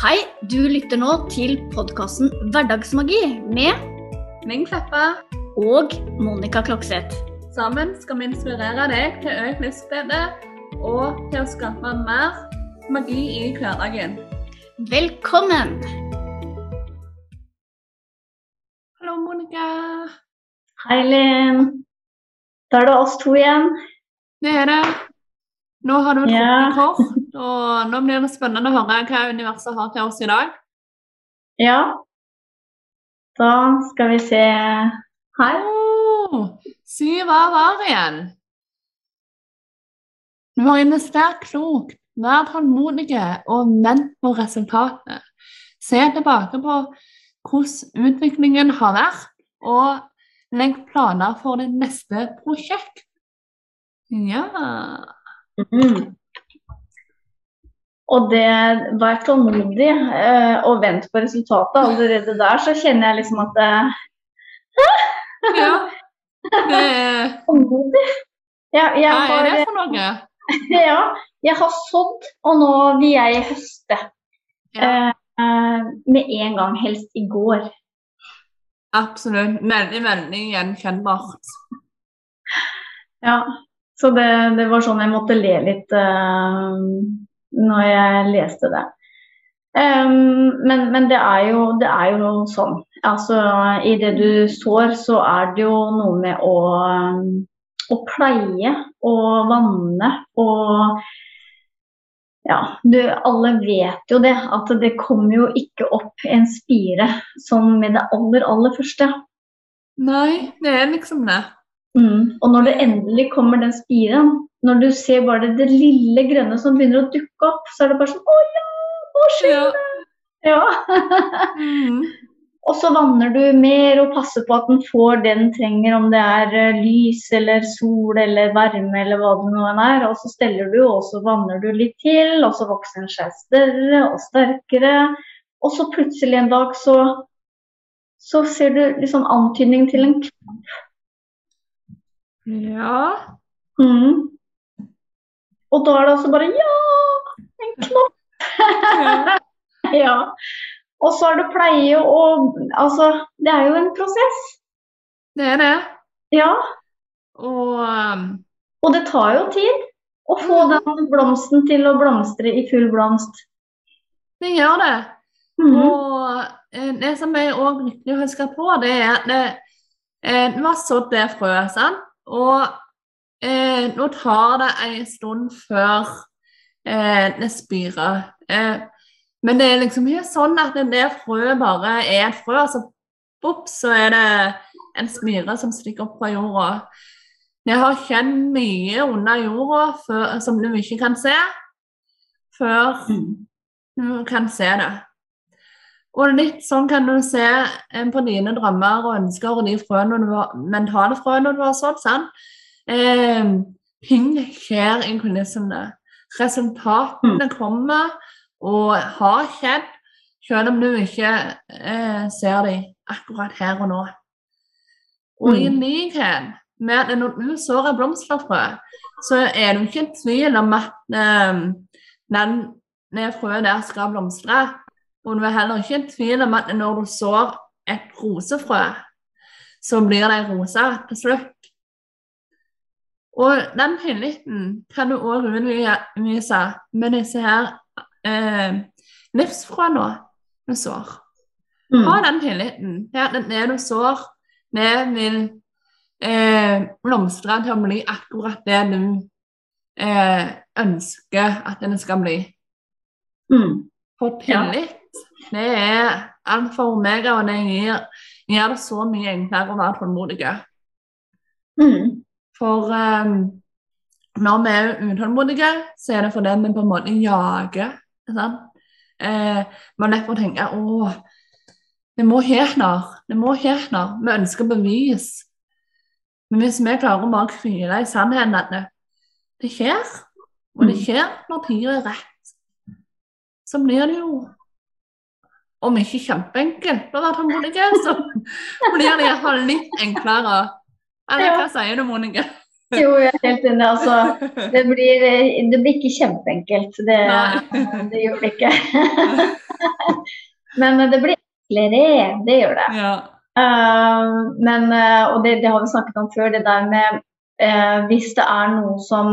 Hei, du lytter nå til podkasten Hverdagsmagi med Ming Kleppa. og Monica Klokseth. Sammen skal vi inspirere deg til økt livsglede og til å skape mer magi i hverdagen. Velkommen! Hallo, Monica. Hei, Linn. Da er det oss to igjen. Det er det. Nå har du trukket kort, og nå blir det spennende å høre hva universet har til oss i dag. Ja. Da skal vi se her. Oh, syv av hver igjen. Du har investert klokt, vær tålmodig og vent på resultatet. Se tilbake på hvordan utviklingen har vært, og legg planer for ditt neste prosjekt. Ja Mm. Og det Vær tålmodig eh, og vent på resultatet. Allerede der så kjenner jeg liksom at det Ja. Det er, Tålmodig. Ja, jeg hva er har, det for noe? ja, jeg har sådd, og nå vil jeg høste. Ja, Eh, med en gang, helst i går. absolutt. Veldig, veldig gjenkjennbart. Ja, så det, det var sånn jeg måtte le litt uh, når jeg leste det. Um, men men det, er jo, det er jo sånn. Altså, I det du sår, så er det jo noe med å, å pleie og vanne og ja, du, alle vet jo det, at det kommer jo ikke opp en spire sånn med det aller, aller første. Nei, det er liksom det. Mm. Og når det endelig kommer den spiren, når du ser bare det, lille grønne som begynner å dukke opp, så er det bare sånn Å ja, nå skjer Ja. det! Ja. Mm. og så vanner du mer og passer på at den får det den trenger, om det er eh, lys eller sol eller varme eller hva det nå er. Og så steller du, og så vanner du litt til, og så vokser den seg større og sterkere. Og så plutselig en dag så, så ser du liksom antydning til en Ja. Mm. Og da er det altså bare ja, en knopp. ja. ja. Og så er det pleie og Altså, det er jo en prosess. Det er det. Ja. Og um, Og det tar jo tid å få Mm. den blomsten til å blomstre i full blomst. det gjør det. Mm. Og eh, det som jeg også husker å huske på, det er at det, det var sådd det frøet, sant? Og eh, nå tar det en stund før eh, det spirer. Eh, men det er liksom ikke sånn at det frøet bare er et frø, og så bops, så er det en spire som stikker opp fra jorda. Jeg har kjent mye under jorda før, som du ikke kan se, før Mm. du kan se det. Og litt sånn kan du se eh, på dine drømmer og ønsker og de frøene du har, mentale frøene du har sådd. Sånn. Eh, ting skjer i kulissene. Resultatene kommer og har skjedd, selv om du ikke eh, ser dem akkurat her og nå. Og i Mm. likhet med at når du sår et blomsterfrø, så er du ikke i tvil om at eh, den, frøet der skal blomstre. Og du er heller ikke i tvil om at når du sår et rosefrø, så blir det rosa til slutt. Og den tilliten kan du òg utvise med disse her eh, livsfrøene du sår. Mm. Ha den tilliten til at det du sår, det vil eh, blomstre til å bli akkurat det du eh, ønsker at den skal bli. Mm. For tillit, det er alfa og omega, og det gir, gjør det så mye enklere å være tålmodig. Mm. For um, når vi er utålmodige, så er det fordi vi på en måte jager. Sant? Eh, man derfor tenker å, det må helt nær, det må helt når Vi ønsker bevis. Men hvis vi klarer å bare hvile i sannheten at det, det skjer, og det Mm. skjer når tida er rett, så blir det jo om ikke kjempeenkelt å være tålmodig, så blir det iallfall litt enklere. Eller hva sier du, Monica? Jo, jeg er helt enig. Altså, det blir, det blir ikke kjempeenkelt. Det, det gjør det ikke. Men det blir enklere, det gjør det. Ja. Uh, men, og det, det, har vi snakket om før, det der med uh, hvis det er noe som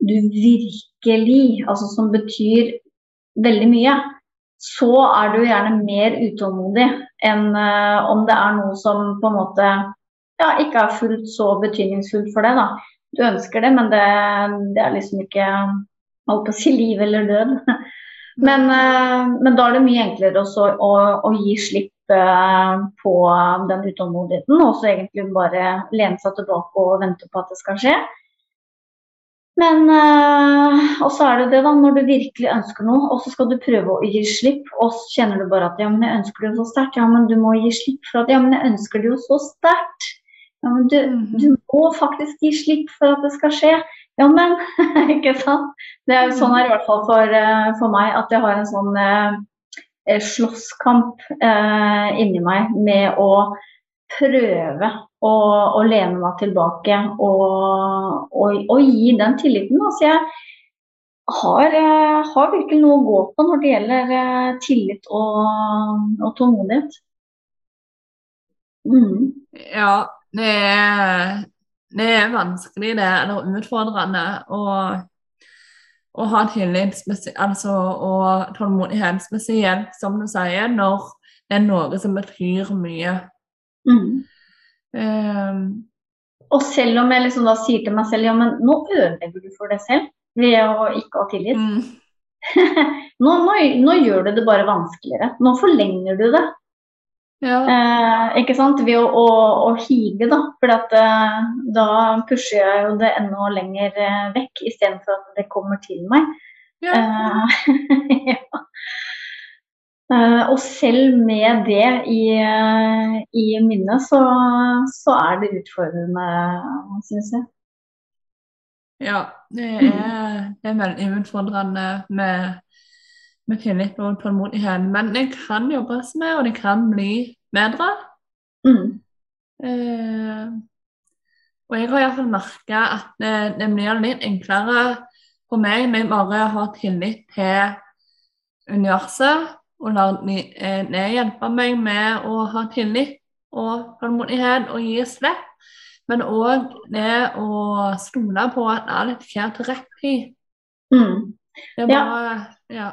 du virkelig, altså som betyr veldig mye, så er du gjerne mer utålmodig enn om det er noe som på en måte ja, ikke er fullt så betydningsfullt for deg. da. Du ønsker det, men det, det er liksom ikke på å si liv eller død. Men, men da er det mye enklere også å, å gi slipp på den utålmodigheten, og så egentlig bare lene seg tilbake og vente på at det skal skje. Men øh, Og så er det det, da, når du virkelig ønsker noe, og så skal du prøve å gi slipp, og så kjenner du bare at ja, men jeg ønsker det jo så sterkt. Ja, men du må gi slipp for at ja, men jeg ønsker det jo så sterkt. Ja, men du, du, mhm. må faktisk gi slipp for at det skal skje. Ja, men Ikke sant? Det er jo sånn her i hvert fall for, øh, for meg at jeg har en sånn Eh, slåsskamp eh, inni meg med å prøve å, og lene meg tilbake og, og, og, gi den tilliten. Altså jeg har, eh, har, virkelig noe å gå på når det gjelder eh, tillit og, og tålmodighet. Mm. Ja, det er, det er vanskelig, det. Eller utfordrende. Og å ha tillit altså, og tålmodighet, spesielt som du sier, når det er noe som betyr mye. Mm. Um, og selv om jeg liksom da sier til meg selv ja, men nå ødelegger du for deg selv ved å ikke ha tillit. Mm. nå, nå, nå, gjør du det bare vanskeligere. Nå forlenger du det. Ja. Eh, ikke sant? Ved å, å, å hige, da. For eh, da pusher jeg jo det enda lenger eh, vekk, istedenfor at det kommer til meg. Ja. Eh, ja. Eh, og selv med det i, eh, i minnet, så, så, er det utfordrende, syns jeg. Ja, det er, det er veldig utfordrende med med tillit og tålmodighet. Men det kan jobbes med, og det kan bli bedre. Mm. Eh, og jeg har iallfall merka at det, det, blir litt enklere for meg når jeg bare har tillit til universet og eh, det hjelpe meg med å ha tillit og tålmodighet og gi slipp. Men òg det å stole på at alt skjer til rett tid. Mm. Det bare, ja. ja.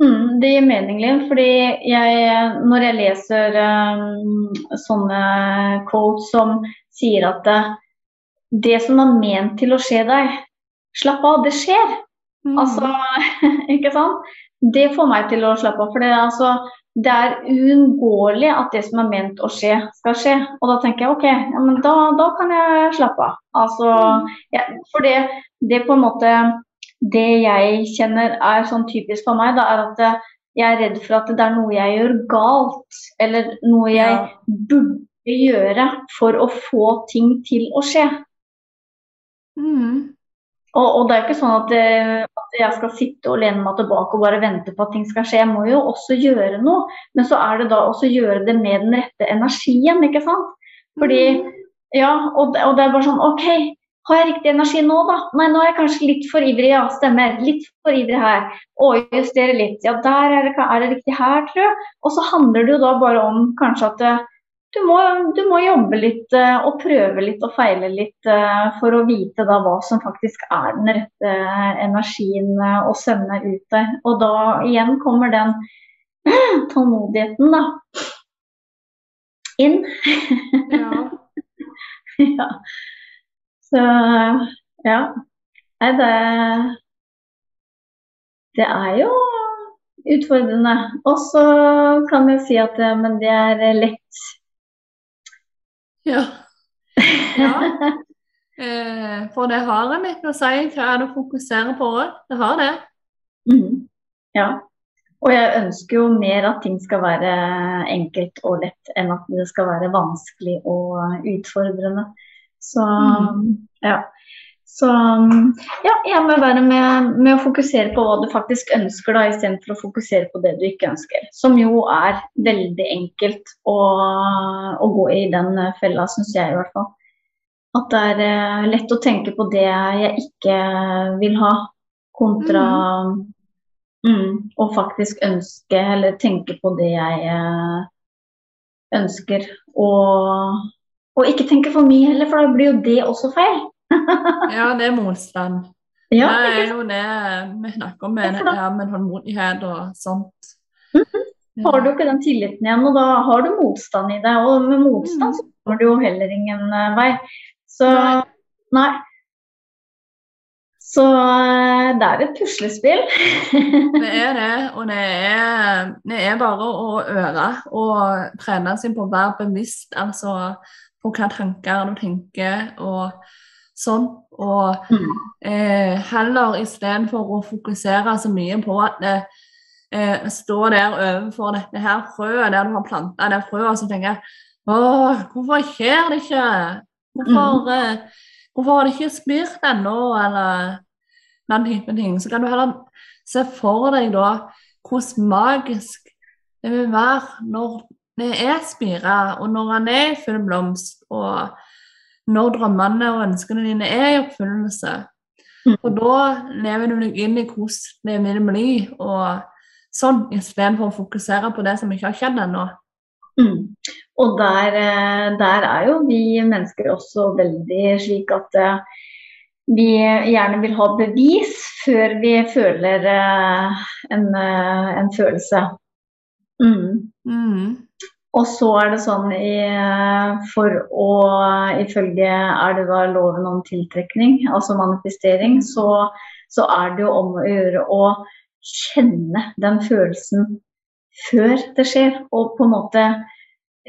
Mm, det gir mening, Linn. fordi jeg, når jeg leser um, sånne quotes som sier at det, det som er ment til å skje deg, slapp av, det skjer. Mm. Altså, ikke sant? Det får meg til å slappe av. For det, altså, det er uunngåelig at det som er ment å skje, skal skje. Og da tenker jeg OK, ja, men da, da kan jeg slappe av. Altså, mm. ja, for det, det på en måte det jeg kjenner er sånn typisk for meg, da, er at eh, jeg er redd for at det er noe jeg gjør galt, eller noe jeg ja. burde gjøre for å få ting til å skje. Mm. Og, og, det er ikke sånn at, eh, at, jeg skal sitte og lene meg tilbake og bare vente på at ting skal skje. Jeg må jo også gjøre noe, men så er det da også gjøre det med den rette energien, ikke sant. Fordi, mm. ja, og, og det er bare sånn OK, har jeg riktig energi nå, da? Nei, nå er jeg kanskje litt for ivrig, ja, stemmer. Litt for ivrig her. Og justere litt. Ja, der er det, er det riktig her, tror jeg. Og så handler det jo da bare om kanskje at eh, du må, du må jobbe litt uh, og prøve litt og feile litt uh, for å vite da hva som faktisk er den rette energien uh, å sende ut der. Og da igjen kommer den tålmodigheten, da. Inn. ja. ja. Så ja. Nei, det Det er jo utfordrende. Og så kan jeg si at men det er lett. Ja. ja. Eh, for det har en litt å si hva det du fokuserer på òg. Det har det. Mm. Ja. Og jeg ønsker jo mer at ting skal være enkelt og lett, enn at det skal være vanskelig og utfordrende. Så mm. ja. Så ja, jeg må være med, med, å fokusere på hva du faktisk ønsker, da, istedenfor å fokusere på det du ikke ønsker. Som jo er veldig enkelt å, å gå i den fella, syns jeg i hvert fall. At det er uh, lett å tenke på det jeg ikke vil ha, kontra mm. Mm, og faktisk ønske, eller tenke på det jeg eh, ønsker. Og, og, ikke tenke for mye heller, for da blir jo det også feil. ja, det er motstand. Ja, det er jo det vi snakker om med, ja, med håndmodighet og sånt. Mm -hmm. Har du ikke den tilliten igjen, og da har du motstand i deg. Og med motstand så kommer du jo heller ingen uh, vei. Så nei. Så uh, det er et puslespill. det er det, og det er, det er bare å øve og trene seg på å være bevisst altså på hva tanker du tenker og sånn. Og mm. eh, heller istedenfor å fokusere så mye på at det, eh, står der overfor dette her frøet der du har planta det frøet, så tenker jeg Åh, hvorfor skjer det ikke? Hvorfor, mm. eh, hvorfor har det ikke spirt ennå? Eller den type ting. Så kan du heller se for deg da hvordan magisk det vil være når det er spira, og når han er i full blomst, og når drømmene og ønskene dine er i oppfyllelse. Mm. Og da lever du deg inn i hvordan det vil bli. og sånn, istedenfor å fokusere på det som ikke har skjedd ennå. Mm. Og der, eh, der, er jo vi mennesker også veldig slik at uh, vi gjerne vil ha bevis før vi føler uh, en, en, følelse. Mm. Mm. Og så er det sånn i, for å Ifølge er det da loven om tiltrekning, altså manifestering, så, så er det jo om å gjøre å kjenne den følelsen før det skjer. Og på en måte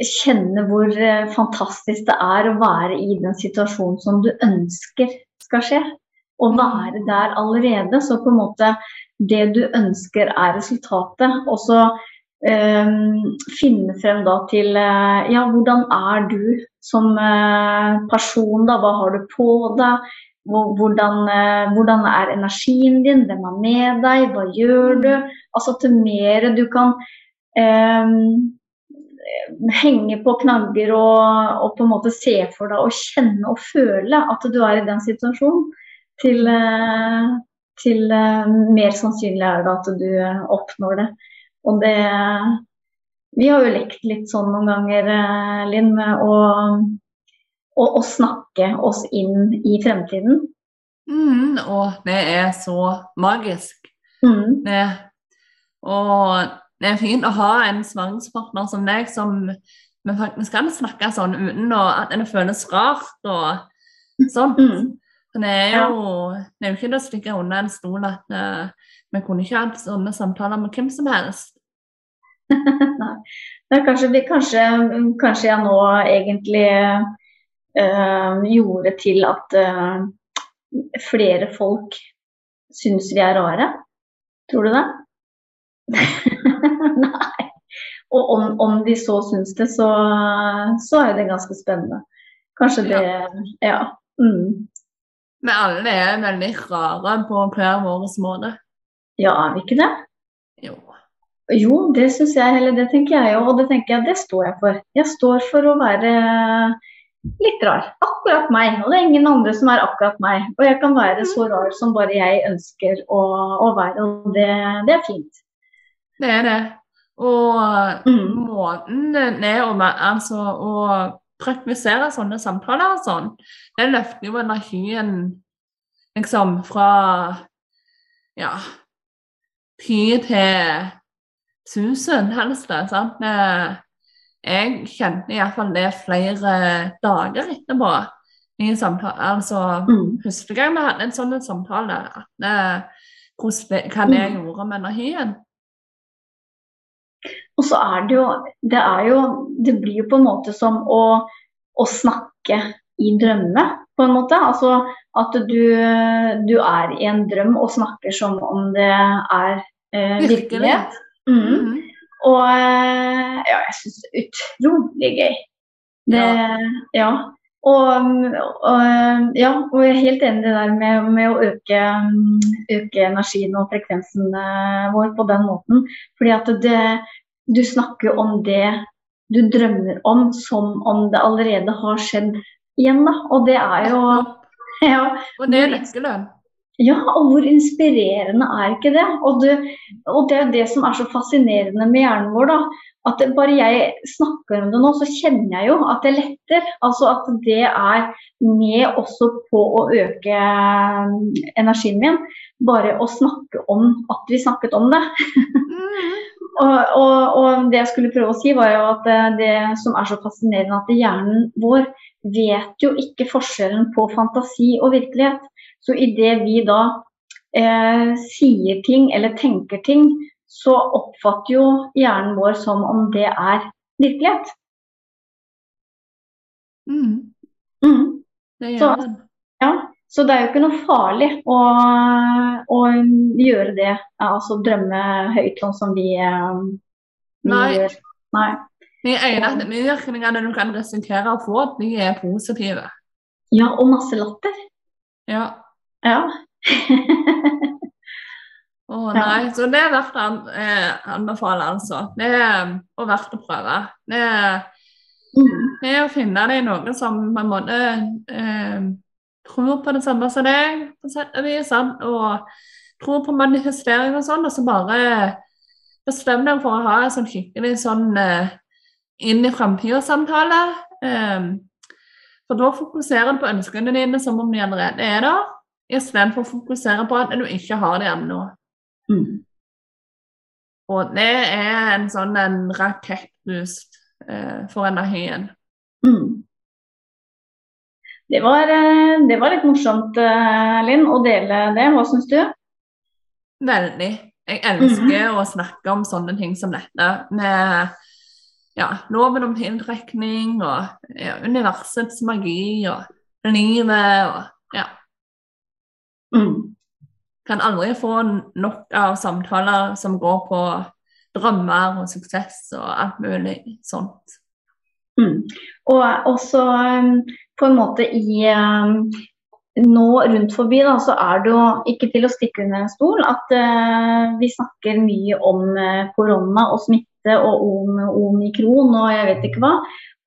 kjenne hvor eh, fantastisk det er å være i den situasjonen som du ønsker skal skje. Å være der allerede. Så på en måte det du ønsker er resultatet. Og så finne frem da til uh, ja, hvordan er du som uh, person, da? Hva har du på deg? Hvordan, eh, hvordan, er energien din, hvem er med deg, hva gjør du? Altså til mer du kan eh, henge på knagger og, og, på en måte se for deg og kjenne og føle at du er i den situasjonen, til, eh, til eh, mer sannsynlig er det at du oppnår det. Og det Vi har jo lekt litt sånn noen ganger, Linn, med å å, å snakke oss inn i fremtiden. Mm, og det er så magisk. Mm. Det, og det er fint å ha en svangerskapspartner som deg, som vi faktisk kan snakke sånn uten at det føles rart og sånn. Mm. Det er jo det er jo ikke til å stikke unna en stol at uh, vi kunne ikke hatt sånne samtaler med hvem som helst. Nei. Kanskje, kanskje, kanskje jeg nå egentlig uh, gjorde til at uh, flere folk syns vi er rare. Tror du det? Nei. Og om, om, de så syns det, så, så, er det ganske spennende. Kanskje det Ja. ja. Mm. Men alle er veldig rare på hver vår måte. Ja, er vi ikke det? Jo. Jo, det syns jeg heller. Det tenker jeg òg, og det tenker jeg, det står jeg for. Jeg står for å være litt rar. Akkurat meg. Og det er ingen andre som er akkurat meg. Og jeg kan være så rar som bare jeg ønsker å, å være, og det, det, er fint. Det er det. Og mm. måten det er å, altså, å praktisere sånne samtaler og sånn, det løfter jo energien liksom fra ja ti til tusen, helst. sant? jeg kjente iallfall det flere dager etterpå. i samtale, altså mm. Første gang vi hadde en sånn samtale, at, hvordan hva det mm. gjorde med energien. Og så er det jo Det er jo Det blir jo på en måte som å, å snakke i drømme, på en måte. Altså at du, du, er i en drøm og snakker som om det er eh, virkelighet. Mm. Mm. Og eh, ja, jeg syns det er utrolig gøy. Det, ja. ja. Og, og, ja, og jeg er helt enig i det der med, med å øke, øke, energien og frekvensen eh, vår på den måten. Fordi at det, du snakker om det du drømmer om som om det allerede har skjedd igjen. Da. Og det er jo ja, Og det er nøkkelen. Ja, og hvor inspirerende er ikke det? Og, det? og det er det som er så fascinerende med hjernen vår, da. At bare jeg snakker om det nå, så kjenner jeg jo at det letter. Altså at det er med også på å øke eh, energien min. Bare å snakke om at vi snakket om det. Mm. og, og, og, det jeg skulle prøve å si, var jo at eh, det som er så fascinerende, at hjernen vår vet jo ikke forskjellen på fantasi og virkelighet. Så idet vi da eh, sier ting eller tenker ting, så oppfatter jo hjernen vår som om det er virkelighet. Mm. Mm. Det gjør Så, Ja, så det er jo ikke noe farlig å, å gjøre det, altså drømme høyt sånn som vi, eh, vi Nei. gjør. Nei. De eneste virkningene du kan risikere å få, de er positive. Ja, og masse latter. Ja. Ja. Å oh, nei, så det er verdt å eh, anbefale, altså. Det er og verdt å prøve. Det er, Mm. det er å finne deg noe som på en måte eh, tror på det samme som deg, på sett og vis, og tror på manifestering og sånn, og så bare bestem deg for å ha en sånn skikkelig sånn eh, inn i framtida-samtale. Um, for da fokuserer du på ønskene dine som om de allerede er der, istedenfor å fokusere på at du ikke har det ennå. Mm. Og det er en sånn en rakettboost uh, for energien. Mm. Det var, eh, det var litt morsomt, eh, Linn, å dele det. Hva syns du? Veldig. Jeg elsker å snakke om sånne ting som dette. Med ja, loven om tiltrekning og ja, universets magi og livet og ja. Mm. Kan aldri få nok av samtaler som går på drømmer og suksess og alt mulig sånt. Mm. Og også um, på en måte i um, Nå rundt forbi da, så er det jo ikke til å stikke under en stol at eh, vi snakker mye om eh, korona og smitte og om omikron og jeg vet ikke hva.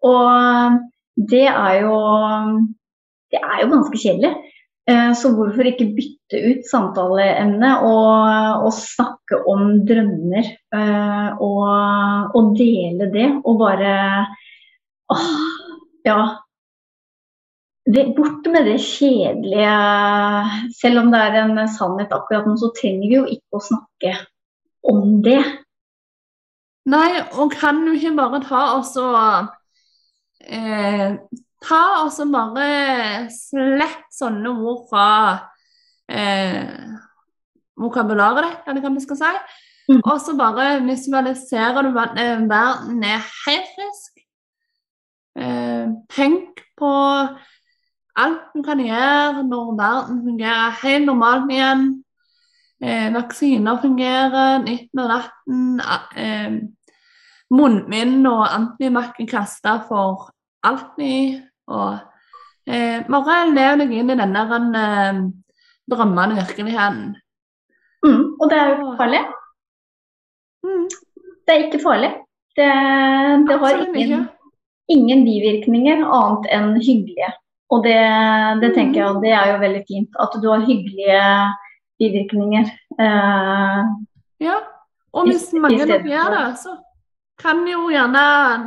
Og det er jo Det er jo ganske kjedelig. Eh, Så hvorfor ikke bytte ut samtaleemnet og, og snakke om drømmer eh, og, og dele det og bare Åh, ja. Det, bort med det kjedelige. Selv om det er en sannhet akkurat nå, så trenger vi jo ikke å snakke om det. Nei, og kan du ikke bare ta og så eh, Ta og så bare slett sånne ord fra eh, vokabularet ditt, eller hva vi skal si. Mm. Og så bare visualiserer du at eh, verden er helt frisk. Eh, tenk på alt du kan gjøre når verden fungerer helt normalt igjen. Eh, vaksiner fungerer, nytten og natten. Eh, munnbind og antimakken er kasta for alltid. Og eh, bare lev deg inn i denne eh, drømmende virkeligheten. Mm, og det er jo ikke farlig. Mm, Det er ikke farlig. Det, det har ingen, ingen bivirkninger annet enn hyggelige. Og det, det tenker jeg det er jo veldig fint. At du har hyggelige bivirkninger. Eh, Ja. Og hvis mange nok gjør det, så kan jo gjerne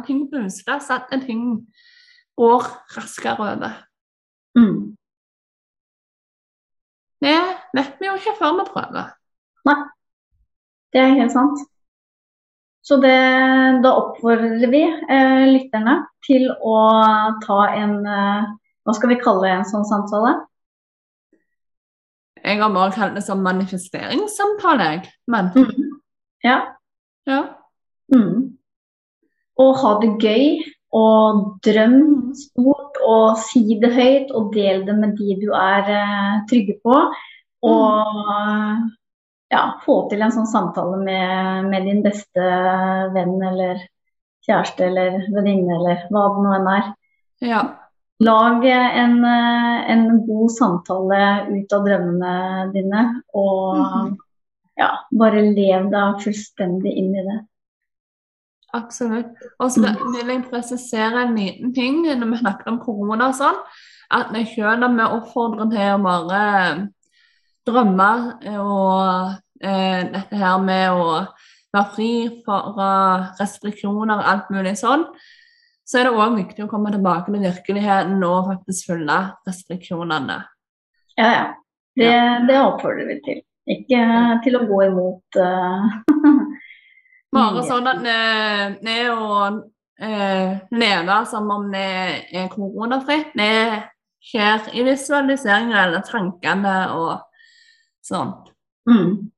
ting boostes, at en ting går raskere over. mm. Det vet vi jo ikke før vi prøver. Det er helt sant. Så det, da oppfordrer vi eh, lytterne til å ta en eh, Hva skal vi kalle en sånn samtale? Jeg har bare kalt det som manifesteringssamtale, jeg. Men Mm. Ja. ja. Mm. Og ha det gøy, og drøm stort, og si det høyt, og del det med de du er eh, trygge på. Og ja, få til en sånn samtale med, med din beste venn eller kjæreste eller venninne eller hva det nå enn er. ja. Lag en, eh, en god samtale ut av drømmene dine, og Mhm. ja, bare lev deg fullstendig inn i det. Absolutt. Og så vil jeg presisere en liten ting når vi snakker om korona og sånn, at vi selv om vi oppfordrer til å bare drømmer og eh, dette her med å være fri fra restriksjoner og alt mulig sånn, så er det òg viktig å komme tilbake til virkeligheten og faktisk følge restriksjonene. Ja, ja. Det, det oppfordrer vi til. Ikke til å gå imot uh, Bare sånn at vi er å leve som om det er koronafritt. Det skjer i visualiseringer eller tankene og sånt. Mm.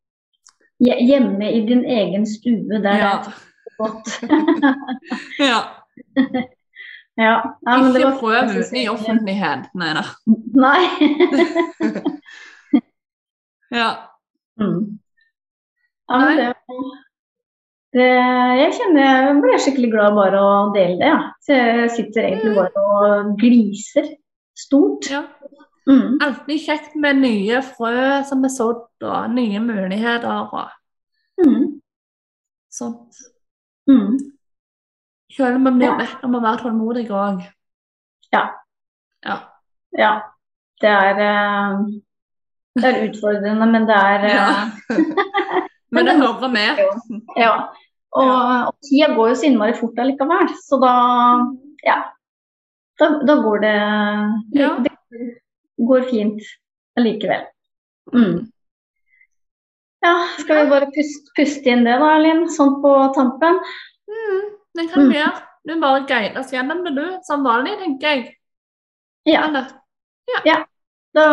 Hjemme i din egen stue, der ja. det er godt. ja. Ja. ja Ikke prøv ut i offentlighet, nei da. Nei. ja. Mm. Ja, men det det, jeg kjenner jeg blir skikkelig glad bare å dele det. Ja. Så jeg sitter egentlig mm. bare og gliser stort. Ja. Mm. Alltid kjekt med nye frø som er sådd, og nye muligheter og mm. sånt. Mm. Selv om man blir bedt om å være tålmodig òg. Ja. ja. Ja. Det er, eh, det er utfordrende, men det er ja. Eh, Men det hører med. Ja. Og, og tida går jo så innmari fort allikevel. Så da ja. Da, da går det, ja. det går fint allikevel. Mm. Ja, skal vi bare puste, puste inn det da, Linn, sånn på tampen? Mm, det kan vi mm. gjøre. Du bare guider oss gjennom det, du. Som vanlig, tenker jeg. Ja. ja. ja. Da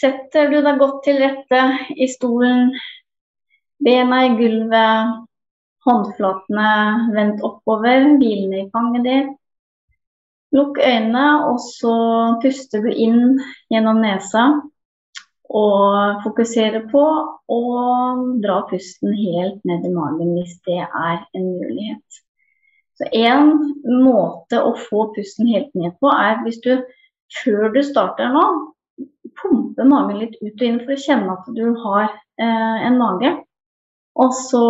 setter du deg godt til rette i stolen Bena i gulvet, håndflatene vendt oppover, hvilende i fanget ditt. Lukk øynene, og så puster du inn gjennom nesa. Og fokusere på å dra pusten helt ned i magen hvis det er en mulighet. Så En måte å få pusten helt ned på, er hvis du før du starter nå, pumper magen litt ut og inn for å kjenne at du har eh, en mage. Og så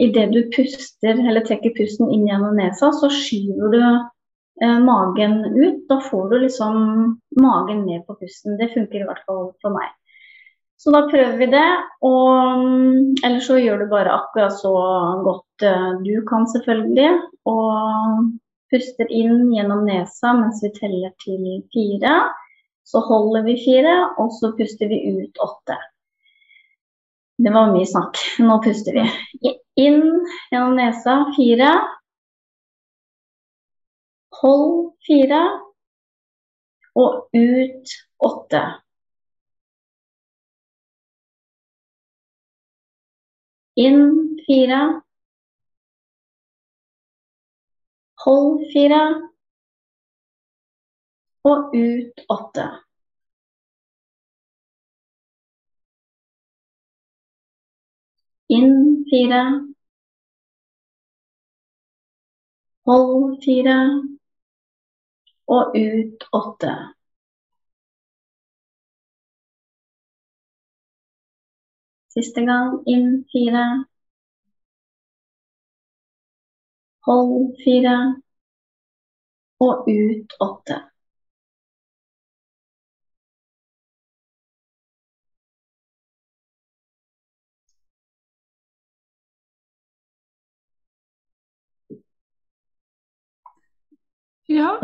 idet du puster eller trekker pusten inn gjennom nesa, så skyver du eh, magen ut. Da får du liksom magen ned på pusten. Det funker i hvert fall for meg. Så da prøver vi det. Og ellers så gjør du bare akkurat så godt uh, du kan, selvfølgelig. Og puster inn gjennom nesa mens vi teller til fire. Så holder vi fire, og så puster vi ut åtte. Det var mye snakk. Nå puster vi. Inn gjennom nesa fire. Hold fire. Og ut åtte. Inn fire. Hold fire. Og ut åtte. Inn fire. Hold fire. Og ut åtte. Siste gang inn fire. Hold fire. Og ut åtte. Ja.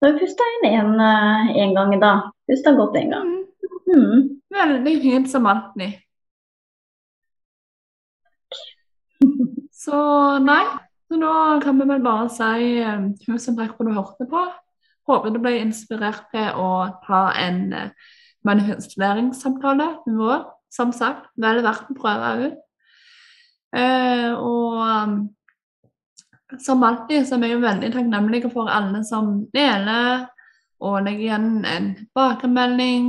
Da har vi pusta inn én eh, gang i dag. Pusta godt én gang. Mm. Veldig fint som Antony. Så nei, så nå kan vi vel bare si um, tusen takk for at du hørte på. Håper du ble inspirert til å ta en uh, manifesteringssamtale med vår. Som sagt, vel verdt å prøve ut. Uh, og um, som alltid så er vi jo veldig takknemlige for alle som deler og legger igjen en tilbakemelding,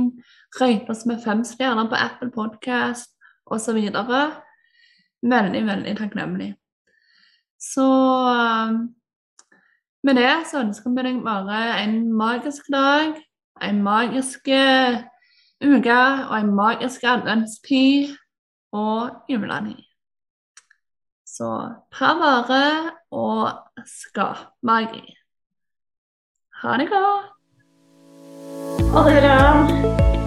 røyter oss med fem stjerner på Apple Podcast osv. Veldig, veldig takknemlig. Så med det så ønsker vi deg bare en magisk dag, en magisk uke og en magisk adventstid og juletid. Så ta vare og skap magi. Ha det godt. Ha det bra.